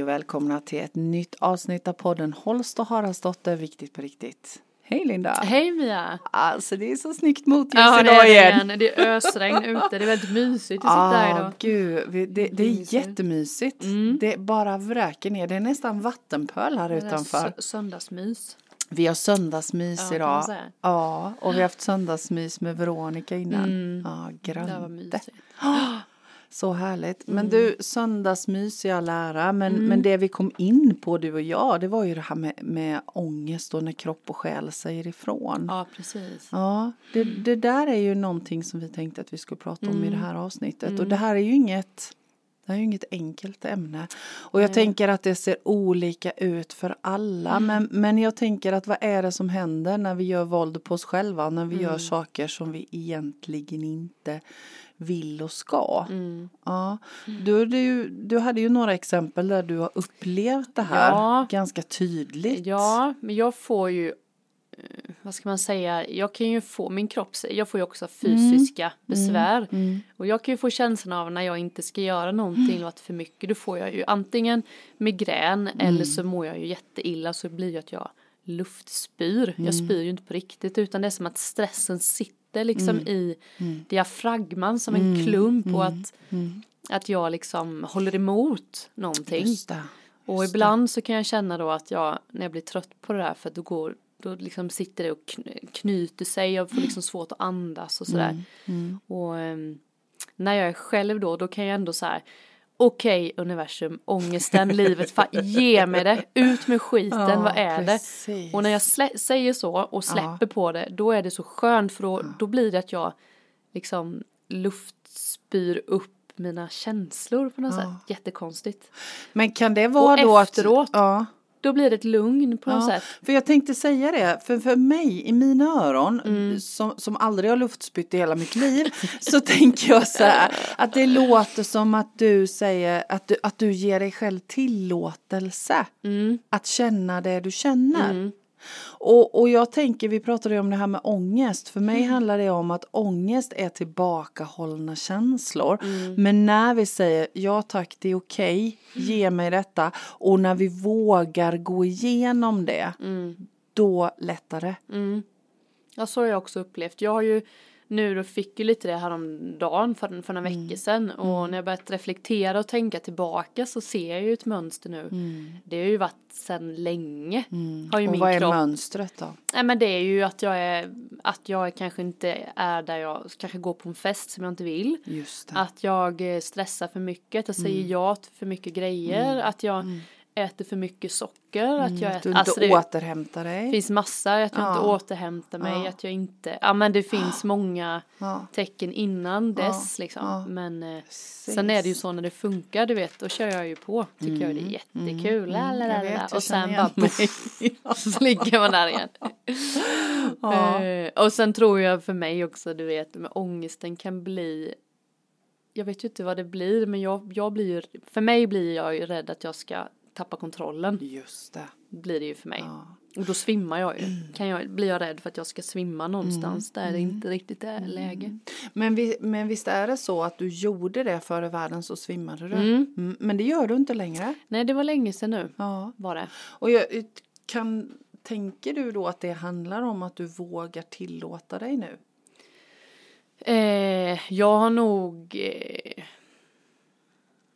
Hej och välkomna till ett nytt avsnitt av podden Holst och Haraldsdotter, viktigt på riktigt. Hej Linda! Hej Mia! Alltså det är så snyggt motljus Ja, det idag är igen. det. Det är ösregn ute. Det är väldigt mysigt att sitta Ja, här idag. gud, det, det är Mysigt. jättemysigt. Mm. Det bara vräker ner, det är nästan vattenpöl här Det utanför. sö- Söndagsmys. Vi har söndagsmys Ja, idag. Ja, och vi har haft söndagsmys med Veronica innan. Mm. Ja, Det var mysigt. Så härligt. Men Mm. du, söndagsmys i all ära, men, men det vi kom in på du och jag, det var ju det här med, med ångest och när kropp och själ säger ifrån. Ja, Ja, precis. det, det där är ju någonting som vi tänkte att vi skulle prata om i Mm. det här avsnittet. Och det här är ju inget, det är ju inget enkelt ämne. Och jag Nej. tänker att det ser olika ut för alla. Mm. Men, men jag tänker att vad är det som händer när vi gör våld på oss själva? När vi Mm. gör saker som vi egentligen inte vill och ska. Mm. Ja, du, du, du hade ju några exempel där du har upplevt det här Ja. ganska tydligt. Ja, men jag får ju, eh, vad ska man säga, jag kan ju få, min kropp, jag får ju också fysiska besvär. Mm. Och jag kan ju få känslan av när jag inte ska göra någonting eller att för mycket, då får jag ju antingen migrän Mm. eller så mår jag ju jätteilla så blir det att jag luftspyr. Mm. Jag spyr ju inte på riktigt utan det är som att stressen sitter liksom Mm. i diafragman som en klump och att, Mm. att jag liksom håller emot någonting. Just det. Och ibland så kan jag känna då att jag, när jag blir trött på det där för att då går, då liksom sitter det och kn- knyter sig, jag får liksom svårt att andas och sådär. Mm. Och ehm, när jag är själv då, då kan jag ändå så här, okej universum, ångesten, livet, fan, ge mig det, ut med skiten, Ja, vad är det? precis. Och när jag säger så och släpper på det, då är det så skönt för då, då blir det att jag liksom luftspyr upp mina känslor på något Ja. sätt. Jättekonstigt. Men kan det vara Och då efteråt, att... Ja. Då blir det ett lugn på något Ja, sätt. för jag tänkte säga det, för för mig i mina öron Mm. som, som aldrig har luftspytt i hela mitt liv så tänker jag så här att det låter som att du säger att du, att du ger dig själv tillåtelse Mm. att känna det du känner. Mm. Och, och jag tänker, vi pratade ju om det här med ångest. För mig handlar det om att ångest är tillbakahållna känslor. Men när vi säger ja tack, det är okej, ge mig detta. Och när vi vågar gå igenom det, Mm. då lättar det. Mm. Ja, så har jag också upplevt. Jag har ju nu då fick ju lite det här om dagen för, för några Mm. veckor sedan och när jag börjat reflektera och tänka tillbaka så ser jag ju ett mönster nu. Det har ju varit sedan länge. Har ju Mm. Och min vad är kropp. mönstret då? Nej men det är ju att jag är, att jag kanske inte är där jag kanske går på en fest som jag inte vill. Att jag eh, stressar för mycket, att jag säger Mm. ja till för mycket grejer, att jag äter för mycket socker, att jag Mm. Att du äter, inte alltså det återhämtar dig. finns massa, att jag inte Ja. återhämtar mig, Ja. att jag inte, ja men det finns många Ja. tecken innan dess liksom. Men eh, sen är det ju så när det funkar, du vet, då kör jag ju på, tycker jag det är jättekul, la, la, Mm. Jag la, la. jag och sen bara så ligger man där igen. Eh, och sen tror jag för mig också, du vet, med ångesten kan bli jag vet ju inte vad det blir, men jag, jag blir ju, för mig blir jag ju rädd att jag ska tappa kontrollen, Just det. blir det ju för mig. Ja. Och då svimmar jag ju. Kan jag, blir jag rädd för att jag ska svimma någonstans Mm. där det inte riktigt är läge. Men, vi, men visst är det så att du gjorde det före världen så svimmade du? Mm. Mm, men det gör du inte längre? Nej, det var länge sedan nu, Ja. var det. Och jag, kan, tänker du då att det handlar om att du vågar tillåta dig nu? Eh, jag har nog eh,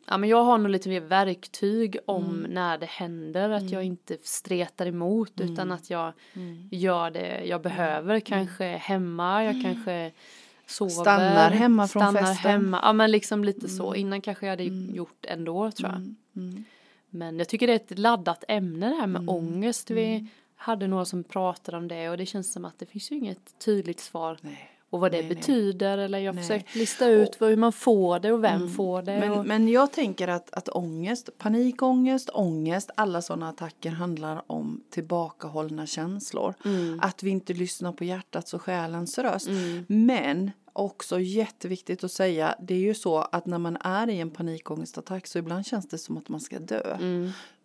Ja men jag har nog lite mer verktyg om när det händer att jag inte stretar emot utan att jag gör det jag behöver kanske hemma, jag kanske sover. Stannar hemma från stannar festen. hemma, ja men liksom lite så. Innan kanske jag hade gjort ändå tror jag. Mm. Men jag tycker det är ett laddat ämne det här med Mm. ångest. Vi hade några som pratade om det och det känns som att det finns ju inget tydligt svar. Nej. Och vad det Nej, nej. betyder eller jag har Nej. försökt lista ut vad, hur man får det och vem får det. Men, och, men jag tänker att, att ångest, panikångest, ångest, alla sådana attacker handlar om tillbakahållna känslor. Mm. Att vi inte lyssnar på hjärtats och själens röst. Mm. Men också jätteviktigt att säga, det är ju så att när man är i en panikångestattack så ibland känns det som att man ska dö.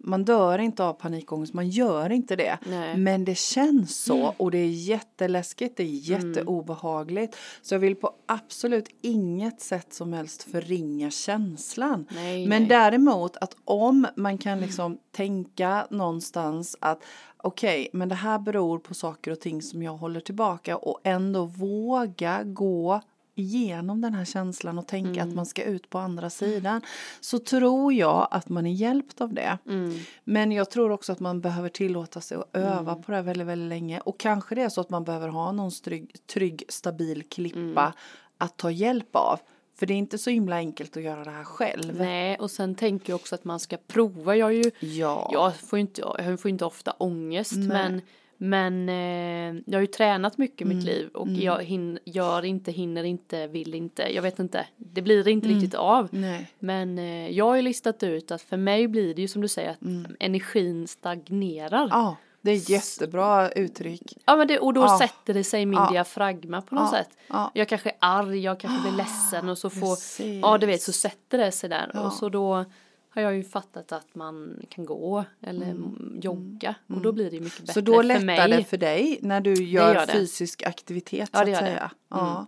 Mm. man dör inte av panikångest, man gör inte det. Nej. Men det känns så och det är jätteläskigt, det är Mm. jätteobehagligt. Så jag vill på absolut inget sätt som helst förringa känslan. Nej, Men nej. däremot att om man kan liksom tänka någonstans att okej, men det här beror på saker och ting som jag håller tillbaka och ändå våga gå igenom den här känslan och tänka att man ska ut på andra sidan så tror jag att man är hjälpt av det. Mm. Men jag tror också att man behöver tillåta sig att öva på det här väldigt, väldigt länge och kanske det är så att man behöver ha någon trygg, trygg stabil klippa att ta hjälp av. För det är inte så himla enkelt att göra det här själv. Nej, och sen tänker jag också att man ska prova. Jag, är ju, Ja. jag, får inte, jag får inte ofta ångest men, men eh, jag har ju tränat mycket i Mm. mitt liv och jag hin, gör inte, hinner inte, vill inte. Jag vet inte, det blir inte riktigt av. Nej. Men eh, jag har ju listat ut att för mig blir det ju som du säger att energin stagnerar. Ja. Mm. Ja, det är jättebra uttryck. men det, och då Ja. sätter det sig i min Ja. diafragma på något Ja. sätt. Ja. Jag kanske är arg, jag kanske blir ledsen och så får, Precis. ja du vet så sätter det sig där. Ja. Och så då har jag ju fattat att man kan gå eller jogga och då blir det ju mycket bättre Mm. Så då för lättar mig. det för dig när du gör, gör fysisk aktivitet Ja, så att säga. Ja.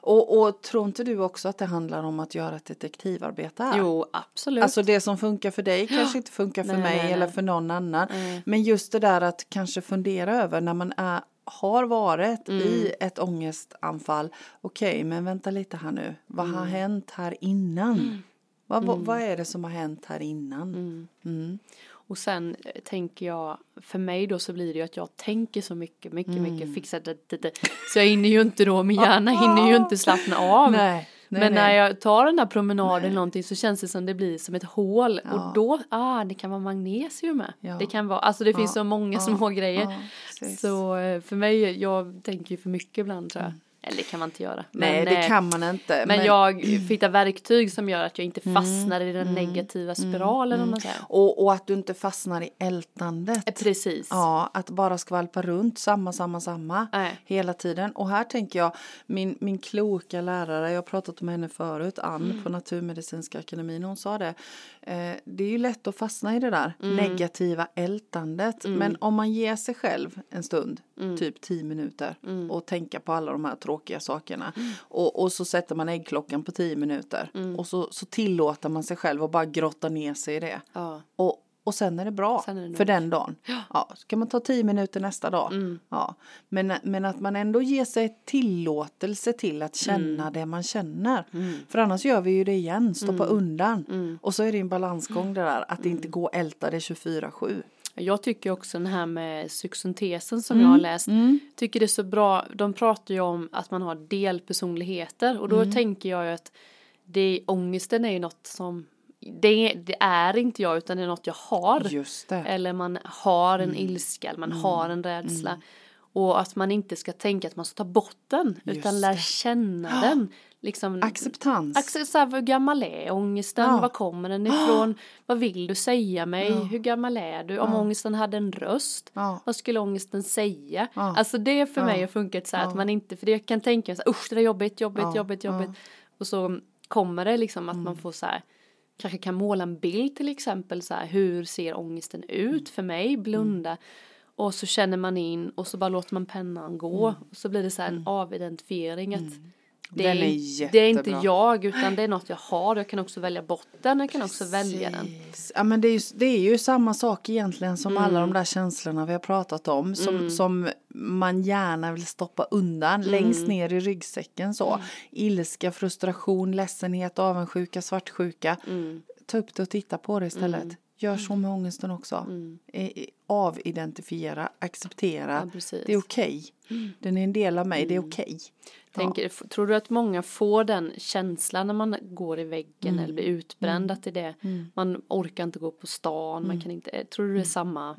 Och, och tror inte du också att det handlar om att göra ett detektivarbete här? Jo, absolut. Alltså det som funkar för dig kanske inte funkar för Nej, mig nej, eller nej. för någon annan. Men just det där att kanske fundera över när man är, har varit Mm. i ett ångestanfall. Okej, men vänta lite här nu. Vad Mm. har hänt här innan? Vad, vad, vad är det som har hänt här innan? Mm. Och sen eh, tänker jag, för mig då så blir det ju att jag tänker så mycket, mycket, Mm. mycket, fixar det, det, det. Så jag hinner ju inte då, min hjärna hinner ju inte slappna av. Nej, nej, Men när jag tar den här promenaden eller någonting så känns det som det blir som ett hål Ja. och då, ah det kan vara magnesium med. Ja. Det kan vara, alltså det finns Ja, så många små grejer. så eh, för mig, jag tänker ju för mycket ibland tror jag. Eller det kan man inte göra. Nej, Men, det eh, kan man inte. Men, jag hittar verktyg som gör att jag inte fastnar i den negativa spiralen om man säger. Och, och att du inte fastnar i ältandet. Eh, Precis. Ja, att bara skvalpa runt samma, samma, samma Nej. hela tiden. Och här tänker jag, min, min kloka lärare, jag har pratat om henne förut, Ann Mm. på Naturmedicinska akademin, hon sa det. Eh, det är ju lätt att fastna i det där Mm. negativa ältandet. Men om man ger sig själv en stund, Mm. typ tio minuter, och tänka på alla de här tråkiga sakerna. Mm. Och, och så sätter man äggklockan på tio minuter. Och så, så tillåter man sig själv att bara grotta ner sig i det. Ja. Och, och sen är det bra är det för den dagen. Ja, så kan man ta tio minuter nästa dag. Mm. Ja. Men, men att man ändå ger sig tillåtelse till att känna Mm. det man känner. För annars gör vi ju det igen, stoppa Mm. undan. Och så är det en balansgång det där, att inte gå och älta det 24-7. Jag tycker också den här med psykosyntesen som Mm. jag har läst. Tycker det är så bra. De pratar ju om att man har delpersonligheter. Och då Mm. tänker jag ju att det, ångesten är ju något som. Det, det är inte jag utan det är något jag har. Eller man har Mm. en ilska, eller man har en rädsla. Och att man inte ska tänka att man ska ta bort den. Just utan lära det. känna den. Liksom, Acceptans. Acce- så här, hur gammal är ångesten? Ja. Var kommer den ifrån? Vad vill du säga mig? Hur gammal är du? Om ångesten hade en röst, Ja. vad skulle ångesten säga? Ja. Alltså det för Ja. mig har funkat så här att Ja. man inte, för det jag kan tänka så här, usch det är jobbigt, jobbigt, Ja. jobbigt, Ja. jobbigt. Och så kommer det liksom att Mm. man får så här, kanske kan måla en bild till exempel så här, hur ser ångesten ut för mig? Blunda. Och så känner man in och så bara låter man pennan gå. Mm. Och så blir det så här en avidentifiering att det Den är är, det är inte jättebra. jag utan det är något jag har. Jag kan också välja bort den. Jag kan också välja den. Ja men det är, ju, det är ju samma sak egentligen som alla Mm. de där känslorna vi har pratat om. Som, som man gärna vill stoppa undan Mm. längst ner i ryggsäcken så. Ilska, frustration, ledsenhet, avundsjuka, svartsjuka. Mm. Ta upp det och titta på det istället. Gör så med ångesten också. Eh, Avidentifiera, acceptera. Mm. Ja. Mm. det är okej. Den är en del av mig, det är okej. Tänker, f- Tror du att många får den känslan när man går i väggen eller blir utbränd? Att det är det. Man orkar inte gå på stan. Man kan inte, eh, tror du det är samma?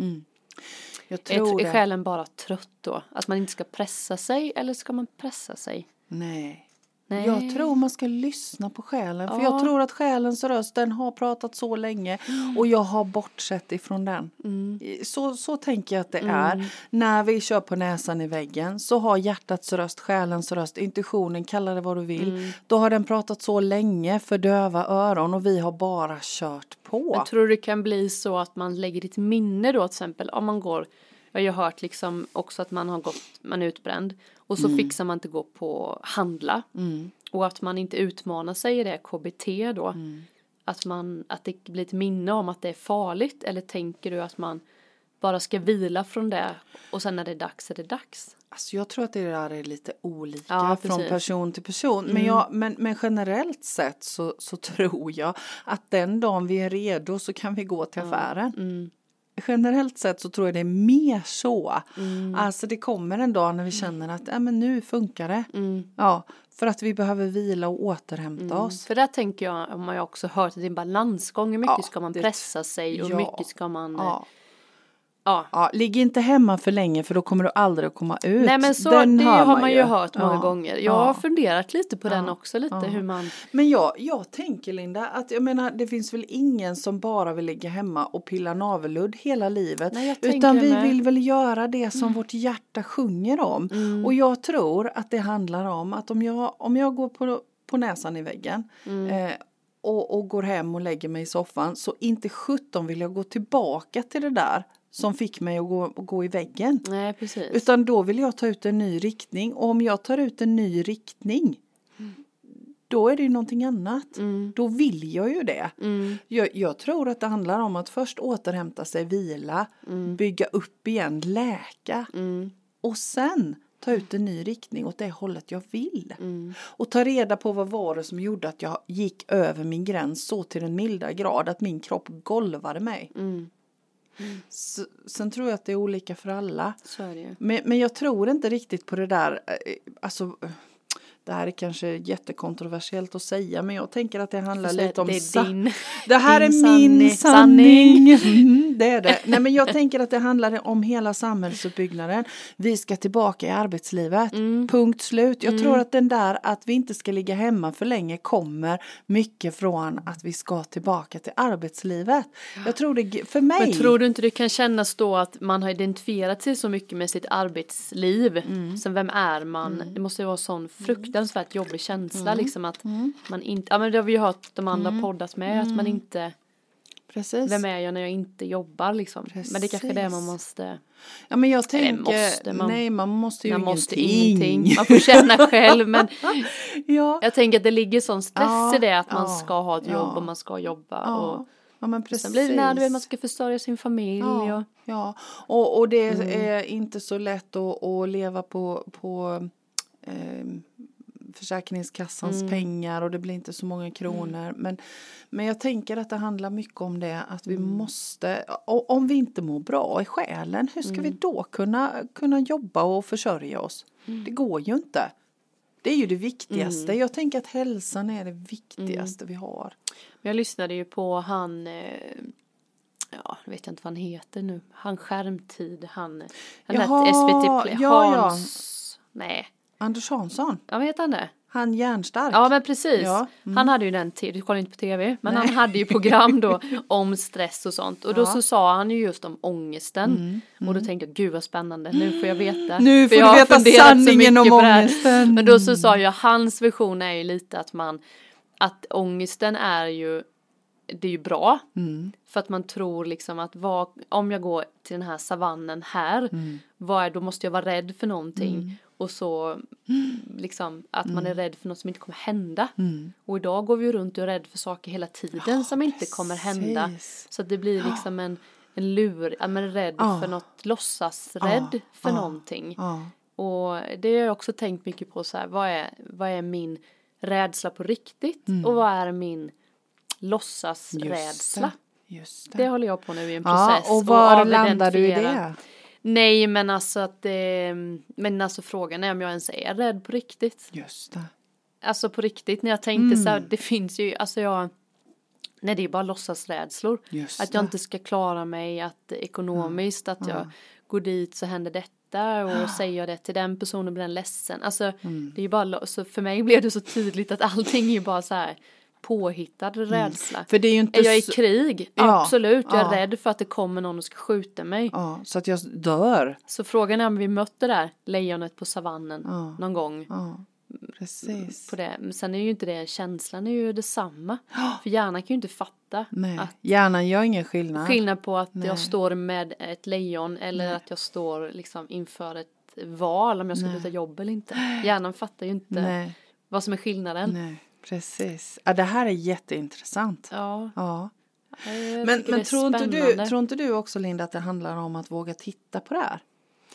Jag Är, tror är det. själen bara trött då? Att man inte ska pressa sig eller ska man pressa sig? Nej. Nej. Jag tror man ska lyssna på själen. För Ja. jag tror att själens röst, den har pratat så länge och jag har bortsett ifrån den. Mm. Så, så tänker jag att det är. När vi kör på näsan i väggen så har hjärtats röst, själens röst, intuitionen, kalla det vad du vill. Mm. Då har den pratat så länge för döva öron och vi har bara kört på. Jag tror det kan bli så att man lägger ett minne då till exempel om man går jag har ju hört liksom också att man har gått, man är utbränd. Och så fixar man inte gå på handla. Och att man inte utmanar sig i det KBT då. Att man, att det blir ett minne om att det är farligt. Eller tänker du att man bara ska vila från det? Och sen när det är dags är det dags? Alltså jag tror att det där är lite olika Ja, från person till person. Men, jag, men, men generellt sett så, så tror jag att den dagen vi är redo så kan vi gå till affären. Mm. Generellt sett så tror jag det är mer så. Mm. Alltså det kommer en dag när vi känner att ja, men nu funkar det. Mm. Ja, för att vi behöver vila och återhämta oss. För där tänker jag, om man också hört att det är en balansgång, hur mycket Ja, ska man pressa sig och hur ja, mycket ska man, ja. Ja. Ja. Ja, ligg inte hemma för länge för då kommer du aldrig att komma ut. Nej men så, Den det har man ju hört många Ja, gånger. Jag ja. har funderat lite på den också lite hur man, Men jag, jag tänker Linda att jag menar det finns väl ingen som bara vill ligga hemma och pilla navelludd hela livet. Nej, utan vi med. vill väl göra det som vårt hjärta sjunger om. Mm. Och jag tror att det handlar om att om jag, om jag går på, på näsan i väggen Mm. eh, och, och går hem och lägger mig i soffan så inte sjutton vill jag gå tillbaka till det där som fick mig att gå, att gå i väggen. nej precis. Utan då vill jag ta ut en ny riktning och om jag tar ut en ny riktning då är det ju någonting annat. Mm. Då vill jag ju det. Mm. Jag, jag tror att det handlar om att först återhämta sig, vila, bygga upp igen, läka Mm. och sen ta ut en ny riktning åt det hållet jag vill. Mm. Och ta reda på vad var det som gjorde att jag gick över min gräns så till den milda grad att min kropp golvade mig. Mm. S- Sen tror jag att det är olika för alla. Så. Men, men jag tror inte riktigt på det där, eh, alltså det här är kanske jättekontroversiellt att säga men jag tänker att det handlar lite om det din, det här är min sanning- sanning. Mm, det är det. Nej men jag tänker att det handlar om hela samhällsuppbyggnaden. Vi ska tillbaka i arbetslivet. Mm. Punkt slut. Jag tror att den där att vi inte ska ligga hemma för länge kommer mycket från att vi ska tillbaka till arbetslivet. Jag tror det, för mig. Men tror du inte det kan kännas då att man har identifierat sig så mycket med sitt arbetsliv? Mm. Sen vem är man? Det måste ju vara sån fruktansvärt jobbig känsla Mm. liksom att man inte, ja men det har vi ju hört de andra poddat med, att man inte, Precis. vem är jag när jag inte jobbar liksom? Men det är kanske är det man Precis. måste, Ja men jag tänker, måste man- nej man måste ju man måste ingenting. man får känna själv men ja. jag tänker att det ligger sån stress Ja, i det att man ja, ska ha ett jobb och man ska jobba och ja men precis. sen blir det när du vet, man ska försörja sin familj och Ja, ja. Och, och det Mm. är inte så lätt att, att leva på, på eh, Försäkringskassans Mm. pengar och det blir inte så många kronor. Men, men jag tänker att det handlar mycket om det att vi Mm. måste, om vi inte mår bra i själen, hur ska vi Mm. då kunna, kunna jobba och försörja oss? Mm. Det går ju inte. Det är ju det viktigaste. Jag tänker att hälsan är det viktigaste Mm. vi har. Jag lyssnade ju på han, eh, ja, jag vet jag inte vad han heter nu, han skärmtid, han, han Jaha, lät SVT Play, ja, ja. Hans, nej, Anders Hansson, ja vad heter han det? han järnstark. Ja men precis, Ja, mm. han hade ju den du kollar inte på tv, men Nej. han hade ju program då om stress och sånt och då Ja. Mm, så sa han ju just om ångesten och då tänkte jag gud vad spännande, nu får jag veta. Nu får jag du veta sanningen om ångesten. Men då så sa jag, hans version är ju lite att man, att ångesten är ju, det är ju bra. Mm. För att man tror liksom att vad, om jag går till den här savannen här, Mm. vad är, då måste jag vara rädd för någonting. Och så liksom att man är rädd för något som inte kommer hända. Mm. Och idag går vi ju runt och är rädd för saker hela tiden som inte kommer hända. Precis. Så att det blir liksom en, en lur, ja men rädd Ja. för något, låtsasrädd Ja, för ja. någonting. Ja. Och det har jag också tänkt mycket på så här, vad är, vad är min rädsla på riktigt? Mm. Och vad är min låtsasrädsla? Just det. Det håller jag på nu i en ja, process. och var att landar du i det? Nej men alltså att det, men alltså frågan är om jag ens är rädd på riktigt. Just det. Alltså på riktigt när jag tänkte så här, Mm. det finns ju, alltså jag, nej det är bara låtsasrädslor. Just Att jag det. inte ska klara mig, att ekonomiskt, att jag går dit så händer detta och säger jag det till den personen blir den ledsen. Alltså Mm. det är ju bara, så för mig blev det så tydligt att allting är ju bara så här påhittad rädsla. Mm. För det är ju inte Är jag i krig? Ja, Absolut, jag är ja. rädd för att det kommer någon och ska skjuta mig. Ja, så att jag dör. Så frågan är om vi mötte där lejonet på savannen Ja. någon gång. Precis. På det. Men sen är ju inte det, känslan är ju detsamma. För hjärnan kan ju inte fatta Nej, att hjärnan gör ingen skillnad. skillnad på att Nej. jag står med ett lejon eller att jag står liksom inför ett val om jag ska byta jobb eller inte. Hjärnan fattar ju inte Nej, vad som är skillnaden. nej, precis. Ja, det här är jätteintressant. Ja, Ja. Men, men tror, inte du, tror inte du också Linda att det handlar om att våga titta på det här?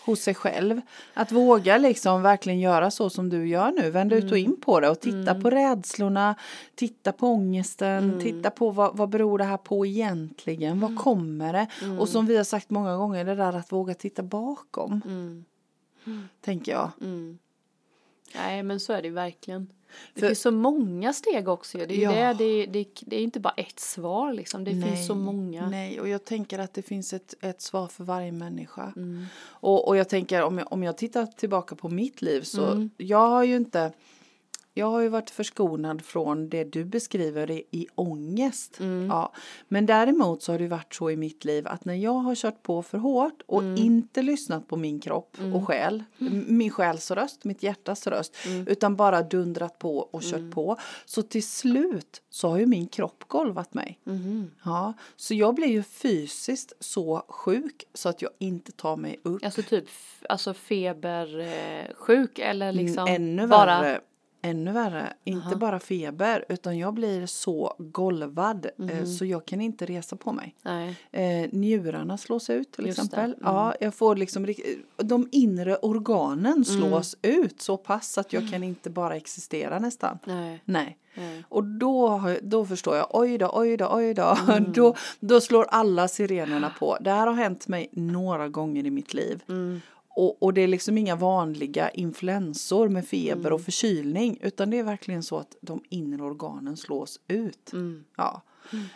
Hos sig själv. Att våga liksom verkligen göra så som du gör nu. Vända ut och Mm. in på det och titta på rädslorna. Titta på ångesten. Mm. Titta på vad, vad beror det här på egentligen? Vad kommer det? Mm. Och som vi har sagt många gånger det där att våga titta bakom. Mm. Tänker jag. Mm. Nej men så är det ju verkligen. Det För- finns så många steg också. Det är Ja. det, det, det, det är inte bara ett svar liksom. Det Nej, finns så många. Nej, och jag tänker att det finns ett, ett svar för varje människa. Mm. Och, och jag tänker om jag, om jag tittar tillbaka på mitt liv så Mm. jag har ju inte jag har ju varit förskonad från det du beskriver i, i ångest. Mm. Ja. Men däremot så har det varit så i mitt liv att när jag har kört på för hårt och Mm. inte lyssnat på min kropp och själ, min själs röst, mitt hjärtas röst, utan bara dundrat på och kört på. Så till slut så har ju min kropp golvat mig. Mhm. Ja, så jag blir ju fysiskt så sjuk så att jag inte tar mig upp. Alltså typ alltså febersjuk eller liksom Mm, Ännu bara värre. Ännu värre. Inte bara feber utan jag blir så golvad eh, så jag kan inte resa på mig. Nej. Eh, njurarna slås ut till Just exempel. Mm. Ja, jag får liksom de inre organen slås ut så pass att jag kan inte bara existera nästan. Nej. Nej. Och då, då förstår jag, oj då, oj då, oj då. Mm. då. Då slår alla sirenerna på. Det här har hänt mig några gånger i mitt liv. Mm. Och, och det är liksom inga vanliga influensor med feber Mm. och förkylning. Utan det är verkligen så att de inre organen slås ut. Mm. Ja.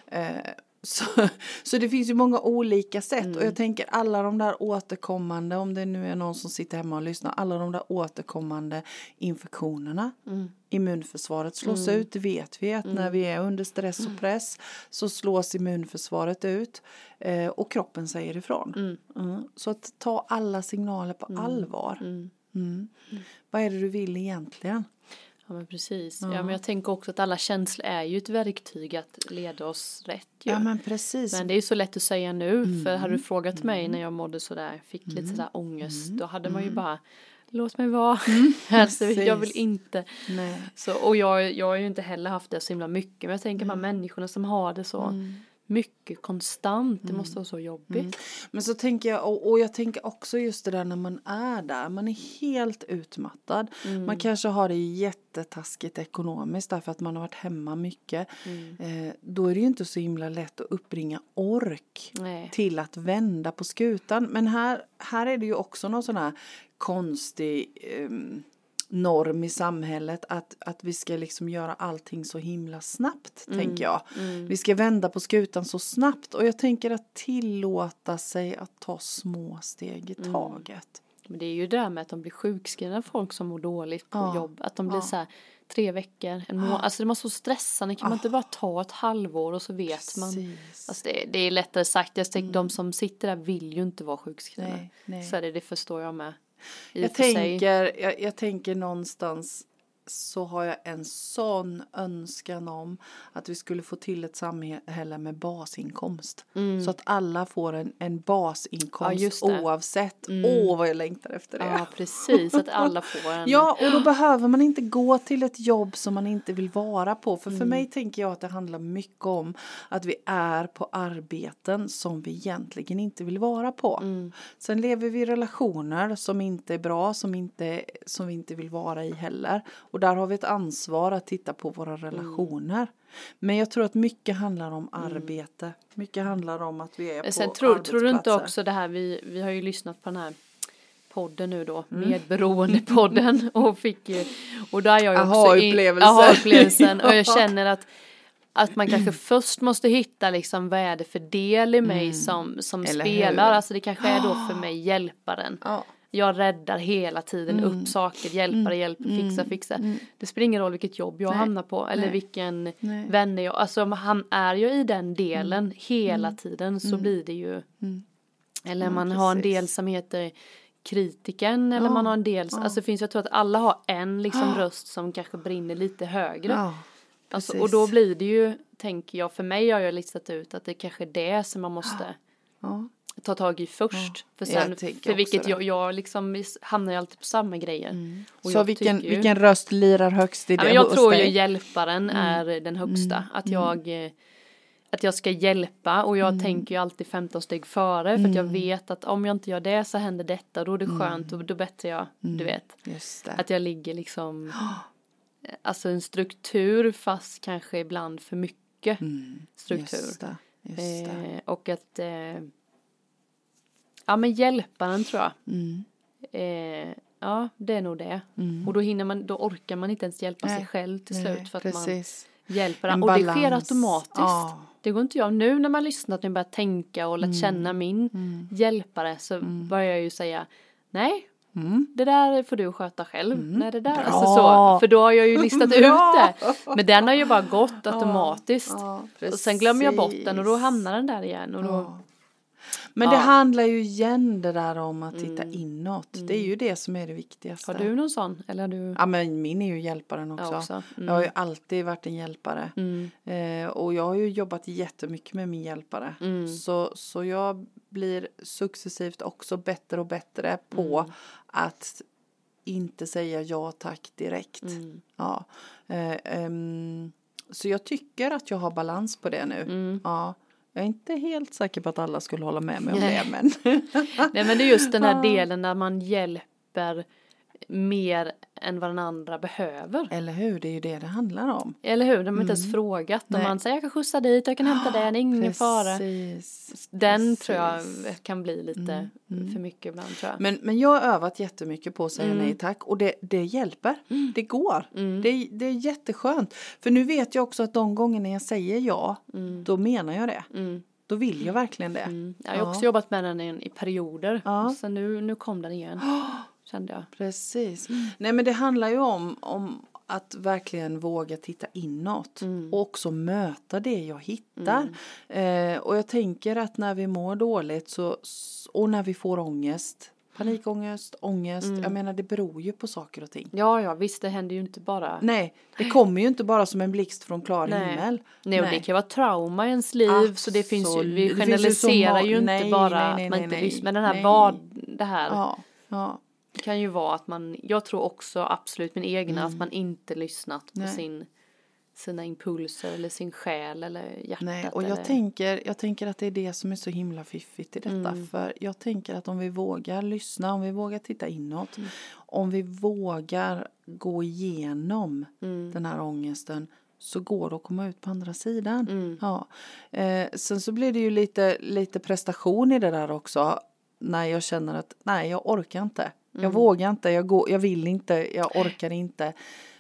Eh, så, så det finns ju många olika sätt och Mm. jag tänker alla de där återkommande, om det nu är någon som sitter hemma och lyssnar, alla de där återkommande infektionerna. Mm. Immunförsvaret slås ut, det vet vi att när vi är under stress och press så slås immunförsvaret ut eh, och kroppen säger ifrån. Mm. Mm. Så att ta alla signaler på allvar. Mm. Mm. Vad är det du vill egentligen? Ja men precis. Ja. men jag tänker också att alla känslor är ju ett verktyg att leda oss rätt ju. Ja men precis. Men det är ju så lätt att säga nu, för Mm. hade du frågat mig när jag mådde sådär, fick lite sådär ångest, då hade man ju bara Låt mig vara. alltså, jag vill Mm. inte. Nej. Så, och jag, jag har ju inte heller haft det så himla mycket. Men jag tänker Mm. här människorna som har det så mycket konstant. Det måste vara så jobbigt. Mm. Men så tänker jag, och, och jag tänker också just det där när man är där, man är helt utmattad. Mm. Man kanske har det jättetaskigt ekonomiskt därför att man har varit hemma mycket. Mm. Eh, då är det ju inte så himla lätt att uppbringa ork Nej. till att vända på skutan. Men här, här är det ju också någon sån här konstig ehm, norm i samhället att, att vi ska liksom göra allting så himla snabbt, tänker jag. Vi ska vända på skutan så snabbt och jag tänker att tillåta sig att ta små steg i taget. Men det är ju det där med att de blir sjukskrivna folk som mår dåligt på Ja. jobb. Att de blir Ja. så här tre veckor, en månad. Alltså det måste så stressande. Kan man inte bara ta ett halvår och så vet man. Precis. Alltså det, det är lättare sagt. Jag tänker de som sitter där vill ju inte vara sjukskrivna. Nej, nej. Så är det, det förstår jag med. Jag tänker, jag, jag tänker någonstans så har jag en sån önskan om att vi skulle få till ett samhälle med basinkomst. Så att alla får en, en Mm. Ja, basinkomst just det. oavsett. Åh vad jag längtar efter det. Ja, precis. Att alla får en. Ja, och då behöver man inte gå till ett jobb som man inte vill vara på. För Mm. för mig tänker jag att det handlar mycket om att vi är på arbeten som vi egentligen inte vill vara på. Mm. Sen lever vi i relationer som inte är bra, som, inte, som vi inte vill vara i heller. Och där har vi ett ansvar att titta på våra Mm. relationer. Men jag tror att mycket handlar om arbete. Mycket handlar om att vi är på Men sen tror, tror du inte också det här, vi, vi har ju lyssnat på den här podden nu då, Mm. medberoendepodden och fick ju, och där är jag ju också Aha-upplevelsen. aha-upplevelsen och jag Ja. känner att att man kanske först måste hitta liksom vad är det för del i mig som, som Mm. Eller spelar, hur? alltså det kanske är då för mig hjälparen. Ja. Jag räddar hela tiden Mm. upp saker, hjälper, hjälper, fixa, fixa. Det spelar ingen roll vilket jobb jag Nej. hamnar på eller Nej. vilken Nej. vänner jag, alltså om han är ju i den delen Mm. hela tiden så blir det ju eller man har en del som heter kritiken eller Ja, man har en del, ja. alltså finns jag tror att alla har en liksom röst som kanske brinner lite högre. Ja, Alltså, och då blir det ju, tänker jag, för mig har jag listat ut att det kanske är det som man måste ja. Ta tag i först. För Jag sen, för vilket jag, jag liksom hamnar ju alltid på samma grejer. Och Så vilken, ju- vilken röst lirar högst i ja, det jag tror ju dig? hjälparen Mm. är den högsta. Att jag eh, att jag ska hjälpa och Mm. jag tänker ju alltid 15 steg före för att jag vet att om jag inte gör det så händer detta då är det Mm. skönt och då bättrar jag, du vet. Att jag ligger liksom, alltså en struktur fast kanske ibland för mycket struktur. Mm. Just det. Just det. Eh, och att, eh, ja men hjälparen tror jag. Mm. Eh, ja det är nog det. Och då hinner man, då orkar man inte ens hjälpa sig Nej. själv till Nej, slut för att man precis. hjälper En den. Och det sker balans. automatiskt. Ja. Det går inte jag. Nu när man lyssnat och börjar tänka och lärt Mm. känna min hjälpare så börjar jag ju säga nej. Mm. Det där får du sköta själv. Nej, det där. Alltså så. För då har jag ju listat ut det. Men den har ju bara gått automatiskt. ja, och sen glömmer jag bort den och då hamnar den där igen. Och då. Men det Ja. handlar ju igen det där om att titta inåt. Det är ju det som är det viktigaste. Har du någon sån? Eller du? Ja men min är ju hjälparen också. Ja, också. Mm. Jag har ju alltid varit en hjälpare. Mm. Eh, och jag har ju jobbat jättemycket med min hjälpare. Mm. Så, så jag blir successivt också bättre och bättre på Mm. att inte säga ja tack direkt. Mm. Ja. Eh, ehm, så jag tycker att jag har balans på det nu. Mm. Ja. Jag är inte helt säker på att alla skulle hålla med mig om Nej. det men Nej men det är just den här delen där man hjälper mer än vad den andra behöver. eller hur, det är ju det det handlar om. Eller hur? De har inte ens frågat. Mm. Nej. man säger jag kan skjutsa dit, jag kan hämta det, det är ingen fara. Precis. Den Precis. tror jag kan bli lite för mycket ibland tror jag. Men, men jag har övat jättemycket på att säga Mm. nej tack och det, det hjälper. Det går. Det, det är jätteskönt. För nu vet jag också att de gångerna jag säger ja, då menar jag det. Mm. Då vill jag verkligen det. Mm. Jag har Ja. också jobbat med den i, i perioder. Ja. Sen nu, nu kom den igen. Kände jag. Precis. Nej men det handlar ju om, om att verkligen våga titta inåt och också möta det jag hittar. Eh, och jag tänker att när vi mår dåligt så, och när vi får ångest, panikångest, ångest, jag menar det beror ju på saker och ting. Ja, ja, visst det händer ju inte bara. Nej, det kommer ju inte bara som en blixt från klar Nej. himmel. Nej, och det kan vara trauma i ens liv. Så det finns ju, vi Absolut. Ju generaliserar må- ju inte nej, bara nej, att man nej, inte nej. Men den här nej. vad, det här Ja, ja. Kan ju vara att man, jag tror också absolut min egna, att man inte lyssnat på Mm. Sin, sina impulser eller sin själ eller hjärtat. Nej, och jag eller, tänker, jag tänker att det är det som är så himla fiffigt i detta. Mm. För jag tänker att om vi vågar lyssna, om vi vågar titta inåt, Mm. om vi vågar gå igenom Mm. den här ångesten så går det att komma ut på andra sidan. Mm. Ja. Eh, sen så blir det ju lite, lite prestation i det där också. När jag känner att nej, jag orkar inte. Jag Mm. vågar inte, jag, går, jag vill inte, jag orkar inte.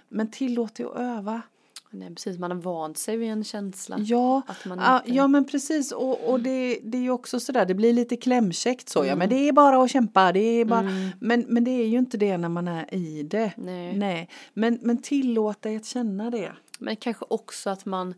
Men tillåt det att öva. Nej, precis, man har vant sig vid en känsla. Ja, Att man inte- ja men precis och, och det, det är ju också sådär, det blir lite klämkäckt så, ja men det är bara att kämpa, det är bara, men, men det är ju inte det när man är i det. Nej. Nej. Men, men tillåt dig att känna det. Men kanske också att man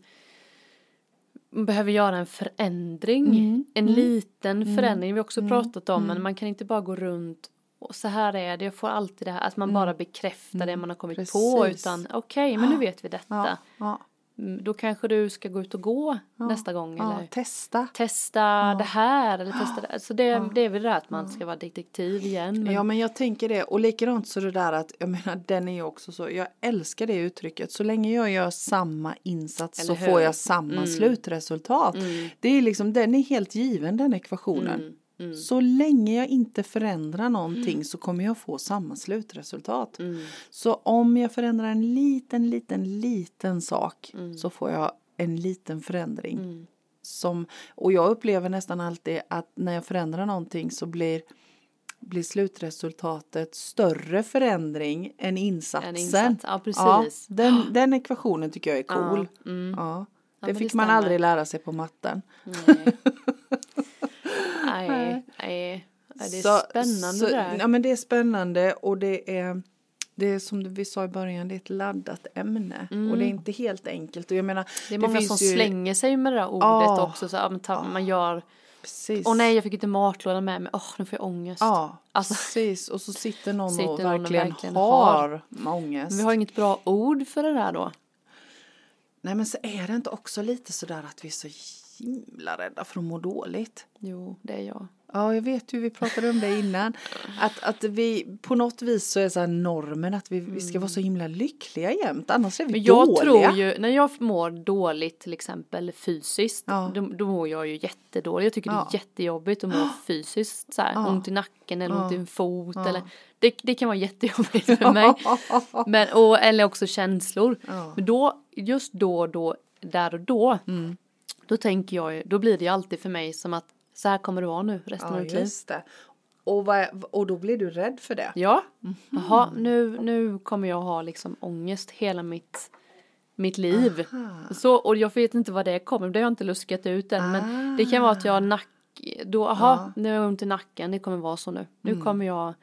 behöver göra en förändring. Mm. En liten förändring. Vi har också pratat om men man kan inte bara gå runt och så här är det, jag får alltid det här. Att man bara bekräftar det man har kommit på Mm. Precis. utan okej men nu vet vi detta. Ja, ja, Mm, Då kanske du ska gå ut och gå nästa gång ja, eller testa. testa det här eller testa det. Så det, det är väl det att man ska vara detektiv igen. Men, Ja men jag tänker det och likadant så det där att jag menar den är ju också så jag älskar det uttrycket så länge jag gör samma insats Eller så hur? får jag samma slutresultat. Det är liksom den är helt given den ekvationen. Mm, Så länge jag inte förändrar någonting så kommer jag få samma slutresultat. Mm. Så om jag förändrar en liten, liten, liten sak Mm. så får jag en liten förändring. Som, och jag upplever nästan alltid att när jag förändrar någonting så blir, blir slutresultatet större förändring än insatsen. En insats, ja, precis. den, den ekvationen tycker jag är cool. Ja, mm. Ja. Ja, Det men fick det man aldrig lära sig på matten. Nej. nej, nej. det är spännande så, det där. Ja men det är spännande och det är det är som vi sa i början, det är ett laddat ämne och det är inte helt enkelt. Och jag menar, Mm. Det är många finns som ju, slänger sig med det där ordet Ja. också. Så, man, tar, man gör, Precis. åh nej jag fick inte matlådan med mig, åh nu får jag ångest. Ja, Alltså- precis. Och så sitter någon Sitter och någon verkligen, verkligen har ångest. Men vi har inget bra ord för det där då. Nej men så är det inte också lite sådär att vi är så himla rädda för att må dåligt. Jo, det är jag. Ja, jag vet ju, vi pratade om det innan. Att, att vi på något vis så är så normen att vi, vi ska vara så himla lyckliga jämt, annars är vi Men jag dåliga. tror ju, när jag mår dåligt till exempel fysiskt, Ja. då, då mår jag ju jättedåligt. Jag tycker Ja. det är jättejobbigt att må fysiskt så här, Ja. ont i nacken eller ont i en fot Ja. eller det, det kan vara jättejobbigt för mig. Men, och, eller också känslor. Ja. Men då, just då då, där och då, Mm. Då tänker jag då blir det ju alltid för mig som att så här kommer det vara nu resten av Ja, mitt liv. det. Och, vad, och då blir du rädd för det? Ja, Mhm. jaha, nu, nu kommer jag ha liksom ångest hela mitt, mitt liv. Så, och jag vet inte vad det kommer, det har jag inte luskat ut än. Men det kan vara att jag har nack, då, aha, nu har jag ont i nacken, det kommer vara så nu. Nu Mm. kommer jag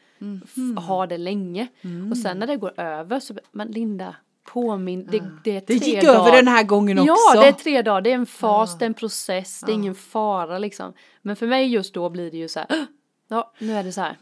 f- ha det länge. Och sen när det går över så, men Linda, påminn, det, det är Det tre gick dagar. över den här gången också. Ja, det är tre dagar, det är en fas, det är en process, det är ingen fara liksom. Men för mig just då blir det ju så här, "Åh, ja, nu är det så här.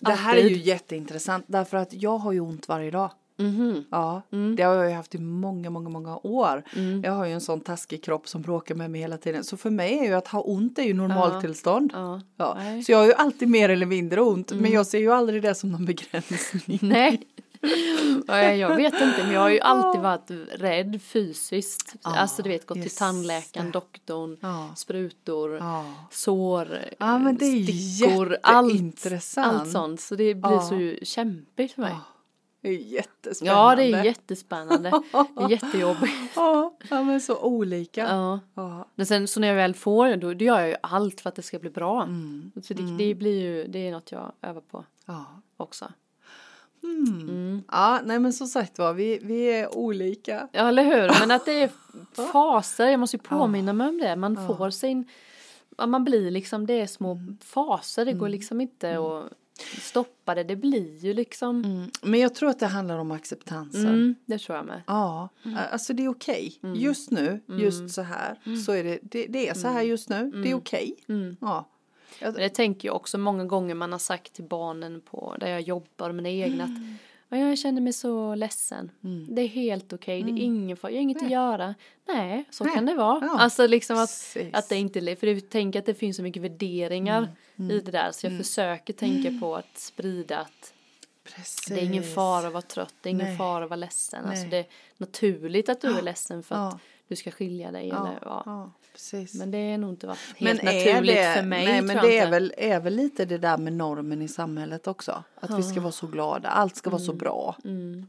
det här är ju jätteintressant därför att jag har ju ont varje dag. Mhm. Ja, Mm. det har jag ju haft i många, många, många år. Jag har ju en sån taskig kropp som bråkar med mig hela tiden. Så för mig är ju att ha ont är ju normaltillstånd. Ja. Ja. Mm. Så jag har ju alltid mer eller mindre ont. Men jag ser ju aldrig det som någon begränsning. Nej. Ja, Jag vet inte, men jag har ju alltid varit rädd fysiskt. Alltså du vet, gått till tandläkaren, doktorn, Ja. sprutor, Ja. sår, Ja, men det är stickor, allt, allt sånt. Så det blir så kämpigt för mig. Det är jättespännande. Ja, det är jättespännande. Det är jättejobbigt. Ja, men så olika. Ja. Ja. Men sen så när jag väl får det, då, då gör jag ju allt för att det ska bli bra. Mm. Så det, det blir ju, det är något jag övar på Ja. också. Ja, nej men som sagt var, vi, vi är olika. Ja, eller hur? Men att det är faser, jag måste ju påminna mig om det. Man får sin, ja, man blir liksom, det är små faser, det går liksom inte att stoppa det. Det blir ju liksom, Mm. Men jag tror att det handlar om acceptansen. mm, det tror jag med. Ja, alltså det är okej. Just nu, just så här, så är det, det, det är så här just nu, det är okej. Ja. Men det tänker jag också många gånger man har sagt till barnen på, där jag jobbar med egna att "Ja, jag känner mig så ledsen. Det är helt okej, det är ingen fara, jag har inget att göra. Nej, så Nej. kan det vara. Ja. Alltså liksom att, Precis. att det inte, för jag tänker att det finns så mycket värderingar i det där så jag försöker tänka på att sprida att Precis. det är ingen fara att vara trött, det är ingen Nej. fara att vara ledsen. Alltså Nej. det är naturligt att du är ledsen för att Ja. du ska skilja dig. Ja, Eller, ja. Precis. Men det är nog inte varit Men helt är naturligt det, för mig. Nej, men det är väl, är väl lite det där med normen i samhället också. Att vi ska vara så glada, allt ska vara så Mm. bra.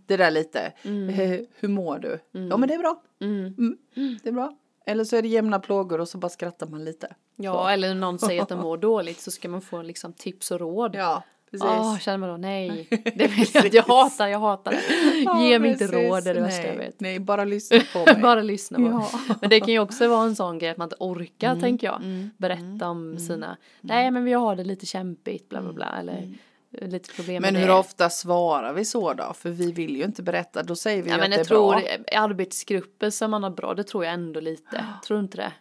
Det där lite, eh, hur mår du? Ja men det är bra. Mm. Det är bra. Eller så är det jämna plågor och så bara skrattar man lite. Ja, eller när någon säger att de mår dåligt så ska man få liksom tips och råd. Ja, precis. Åh, känner man då nej, det vill jag inte. Jag hatar, jag hatar det. Ja, Ge mig inte råd, det är det värsta nej, jag vet. Nej, bara lyssna på mig. Bara lyssna på. Ja. Men det kan ju också vara en sån grej att man inte orkar, Mm, tänker jag. Berätta om sina, nej men vi har det lite kämpigt, bla bla bla. Eller lite problem Mm, Men hur det. ofta svarar vi så då? För vi vill ju inte berätta, då säger vi Ja, ju men att det är tror bra. arbetsgrupper som man har bra, det tror jag ändå lite. Tror du inte det?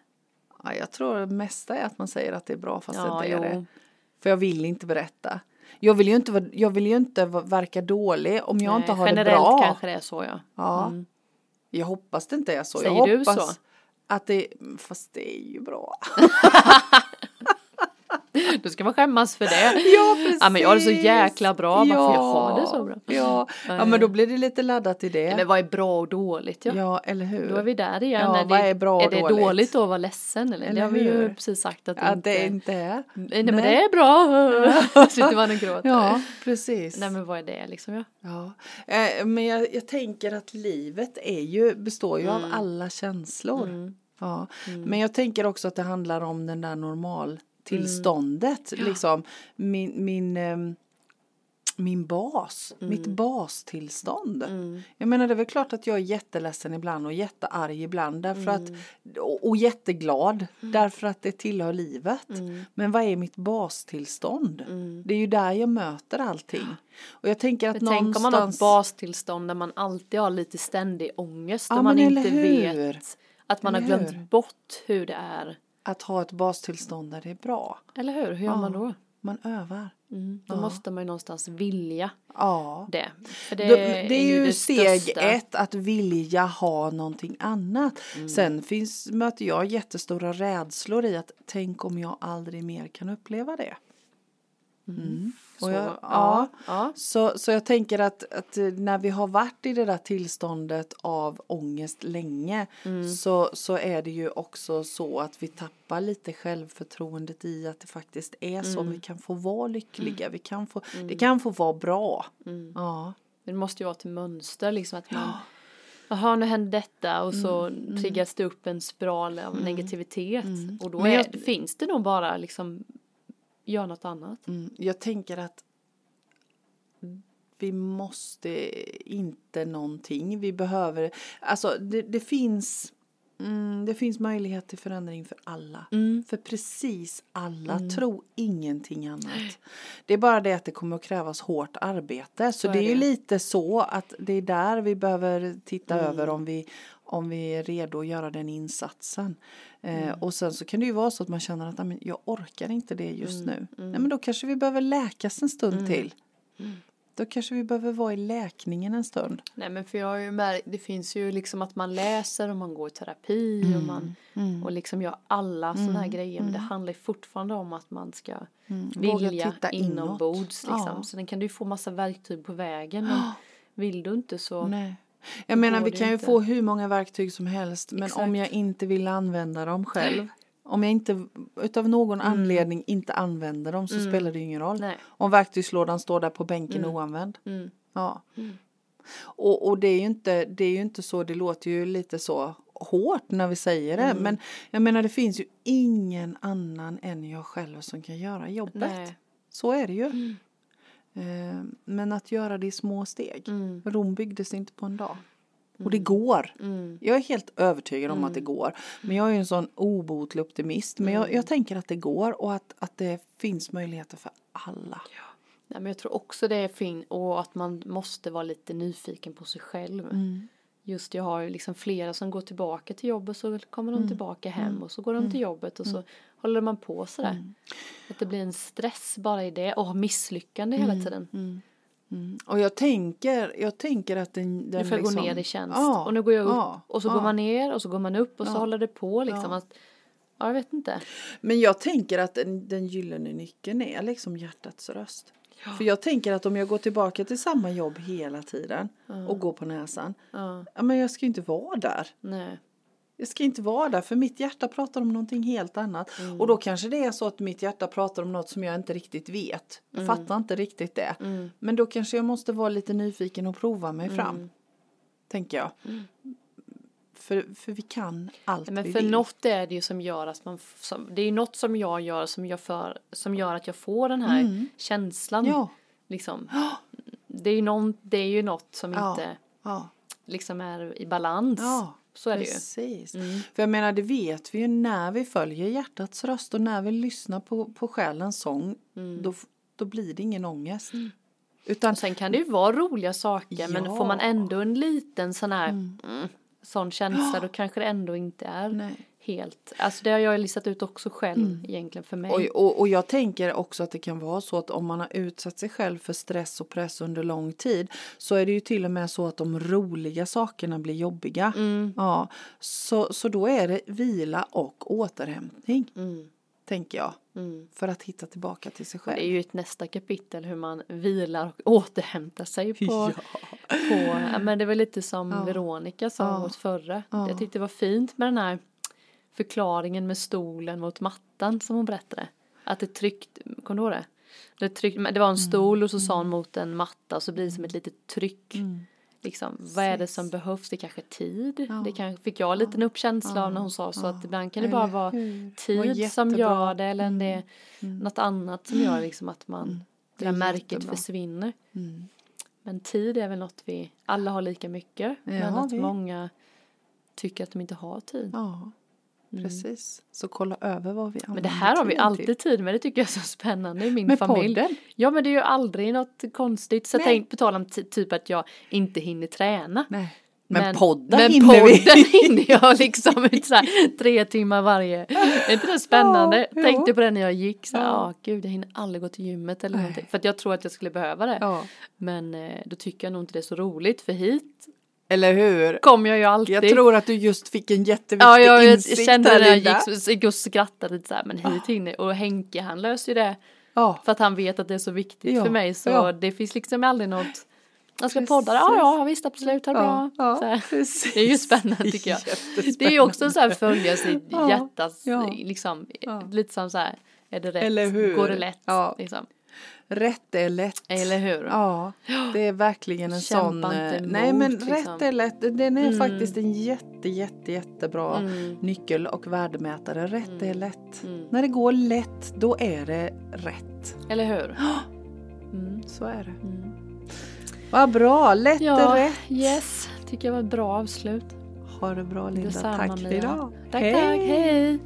Ja, jag tror det mesta är att man säger att det är bra fast Ja, det inte är jo. det. För jag vill inte berätta. Jag vill ju inte, jag vill ju inte verka dålig om jag Nej, inte har det Generellt bra. kanske det är så ja. Ja. Jag hoppas det inte är så. Säger jag du hoppas så? Att det, fast det är ju bra. Du ska man skämmas för det. Ja, precis. Ja men jag har det så jäkla bra, varför jag har det så bra. Ja, ja men då blir det lite laddat i det. Nej, men vad är bra och dåligt? Ja. Ja, eller hur? Då är vi där igen. Ja, är vad det, är bra och är det dåligt? dåligt då att vara ledsen? Eller? Eller det har vi ju precis sagt att Ja, inte det inte är. Nej, men det är bra. Sitter man och gråter. Ja, precis. Nej men vad är det liksom? Ja. Ja, eh, men jag, jag tänker att livet är ju, består ju Mm. av alla känslor. Ja. Men jag tänker också att det handlar om den där normaltillståndet. Mm. Liksom, min, min, ehm, min bas, Mm. mitt bastillstånd. Jag menar det är väl klart att jag är jätteledsen ibland och jättearg ibland därför att, Mm. och, och jätteglad därför att det tillhör livet. Mm. Men vad är mitt bastillstånd? Det är ju där jag möter allting. Och jag tänker att Men tänk om man har någonstans... ett bastillstånd där man alltid har lite ständig ångest Ja, och man inte hur? vet att man har Eller glömt hur? bort hur det är. Att ha ett bastillstånd där det är bra. Eller hur? Hur gör man då? Man övar. Mm. Då måste man ju någonstans vilja Ja. det. För Det, det, det är ju det steg största. ett att vilja ha någonting annat. Mm. Sen finns, möter jag jättestora rädslor i att tänk om jag aldrig mer kan uppleva det. Mm. Så, Och jag, ja, ja, ja. Så, så jag tänker att, att när vi har varit i det där tillståndet av ångest länge Mm. så, så är det ju också så att vi tappar lite självförtroendet i att det faktiskt är så. Mm. Vi kan få vara lyckliga, vi kan få, det kan få vara bra. Mm. Ja. Det måste ju vara till mönster liksom att man Jaha nu hände detta och så Mm, triggas det upp en spiral av negativitet och då är, jag- finns det nog bara liksom Gör något annat. Mm, jag tänker att vi måste inte någonting. Vi behöver, alltså det, det finns mm, det finns möjlighet till förändring för alla. Mm. För precis alla. Tro ingenting annat. Det är bara det att det kommer att krävas hårt arbete. Så, Så är det är ju lite så att det är där vi behöver titta Mm. över om vi, om vi är redo att göra den insatsen. Mm. Eh, och sen så kan det ju vara så att man känner att "Nej, men jag orkar inte det just Mm. nu. Nej men då kanske vi behöver läkas en stund till. Mm. Då kanske vi behöver vara i läkningen en stund. Nej men för jag har ju märkt, det finns ju liksom att man läser och man går i terapi Mm. och man och liksom gör alla sådana här grejer men det handlar ju fortfarande om att man ska Mm. Vilja titta inåt. inombords liksom. Ja. Så den kan du ju få massa verktyg på vägen men vill du inte så Nej. Jag menar vi kan ju inte. få hur många verktyg som helst men Exakt. om jag inte vill använda dem själv. Om jag inte utav någon anledning inte använder dem så spelar det ju ingen roll. Mm. Nej. Om verktygslådan står där på bänken oanvänd. Mm. Ja. Och, och det är ju inte, det är ju inte så, det låter ju lite så hårt när vi säger det. Mm. Men jag menar det finns ju ingen annan än jag själv som kan göra jobbet. Nej. Så är det ju. Eh, Men att göra det i små steg. Mm. Rom byggdes inte på en dag. Och det går. Mm. Jag är helt övertygad om att det går. Men jag är ju en sån obotlig optimist. Men Mm. jag, jag tänker att det går och att, att det finns möjligheter för alla. Nej men jag tror också det är fint och att man måste vara lite nyfiken på sig själv. Mm. Just jag har liksom flera som går tillbaka till jobbet så kommer Mm. de tillbaka hem och så går de till jobbet och så håller man på sådär. Mm. Att det blir en stress bara i det och misslyckande hela Mm. tiden. Och jag tänker, jag tänker att den, den Nu får jag liksom, gå ner i tjänst Ja, och nu går jag upp ja, och så ja. går man ner och så går man upp och så håller det på liksom Ja. att Ja jag vet inte. Men jag tänker att den, den gyllene nyckeln är liksom hjärtats röst. För jag tänker att om jag går tillbaka till samma jobb hela tiden och går på näsan. Ja, Ja men jag ska ju inte vara där. nej. Jag ska inte vara där för mitt hjärta pratar om någonting helt annat. Mm. Och då kanske det är så att mitt hjärta pratar om något som jag inte riktigt vet. Jag Mm. fattar inte riktigt det. Men då kanske jag måste vara lite nyfiken och prova mig fram. Mm. Tänker jag. För, för vi kan allt Men vi för vill. något är det ju som gör att man, som, det är ju något som jag gör som, jag för, som gör att jag får den här känslan. Mm. Ja, Liksom. Det, är ju någon, det är ju något som Ja. inte ja, liksom är i balans. ja. Så är det ju. Precis. Mm. För jag menar det vet vi ju när vi följer hjärtats röst och när vi lyssnar på, på själens sång. Då, f- då blir det ingen ångest. Utan Mm. Och sen kan det ju vara roliga saker men Ja. får man ändå en liten sån här mm, sån känsla då kanske det ändå inte är Nej. Helt. Alltså det har jag listat ut också själv egentligen för mig. Och, och, och jag tänker också att det kan vara så att om man har utsatt sig själv för stress och press under lång tid så är det ju till och med så att de roliga sakerna blir jobbiga. Mm. Ja, så, så då är det vila och återhämtning, Mm. tänker jag, Mm. för att hitta tillbaka till sig Det är själv. ju ett nästa kapitel hur man vilar och återhämtar sig på, Ja. på men det var lite som Ja. Veronica sa Ja. åt förra. Ja. Jag tyckte det var fint med den här förklaringen med stolen mot mattan som hon berättade. Att det tryckt, kommer du ihåg det? Det, tryckt, men det var en stol och så sa hon mot en matta och så blir det som ett litet tryck. Mm. Liksom, vad är det som behövs? Det kanske är tid. Ja. Det kan, fick jag en liten uppkänsla av när hon sa så att ibland kan det bara vara tid som gör det eller om det är något annat som gör liksom att man det där märket jättebra. försvinner. Mm. Men tid är väl något vi alla har lika mycket. men att vi. många tycker att de inte har tid. Ja, precis. Så kolla över vad vi använder Mm. Men det här har vi alltid till. tid med, det tycker jag är så spännande i min Med familj. podden? Ja men det är ju aldrig något konstigt. Så Nej. tänk på tal om ty- typ att jag inte hinner träna. Nej. Men, podden men hinner vi. podden hinner jag liksom ut så här, tre timmar varje. Är inte det spännande? Ja, Tänkte på det när jag gick så här, Ja. ja gud jag hinner aldrig gå till gymmet eller Nej. någonting. För att jag tror att jag skulle behöva det. Ja. Men eh, då tycker jag nog inte det är så roligt för hit Eller hur? kommer jag ju alltid. Jag tror att du just fick en jätteviktig Ja, jag, jag insikt kände när jag gick, så, gick och skrattade lite så här, men hit hinner och Henke han löser ju det. Ja, för att han vet att det är så viktigt Ja, för mig. Så ja. det finns liksom aldrig något jag ska Precis. podda, ja ja visst absolut, ha det bra. Ja. Det är ju spännande tycker jag. Det är ju också så här följa sitt Ja, hjärtas, liksom, lite som så här, är det rätt, går det lätt, liksom. Rätt är lätt. Eller hur? Ja, det är verkligen en Kämpa sån. inte eh, emot, nej men liksom. rätt är lätt. Den är Mm. faktiskt en jätte jätte jättebra Mm. nyckel och värdemätare. Rätt är lätt. Mm. När det går lätt då är det rätt. Eller hur? Mm. Så är det. Mm. Vad bra, lätt är Ja, rätt. yes, tycker jag var ett bra avslut. Ha det bra Linda. Detsamma, tack för idag. Tack, tack, hej!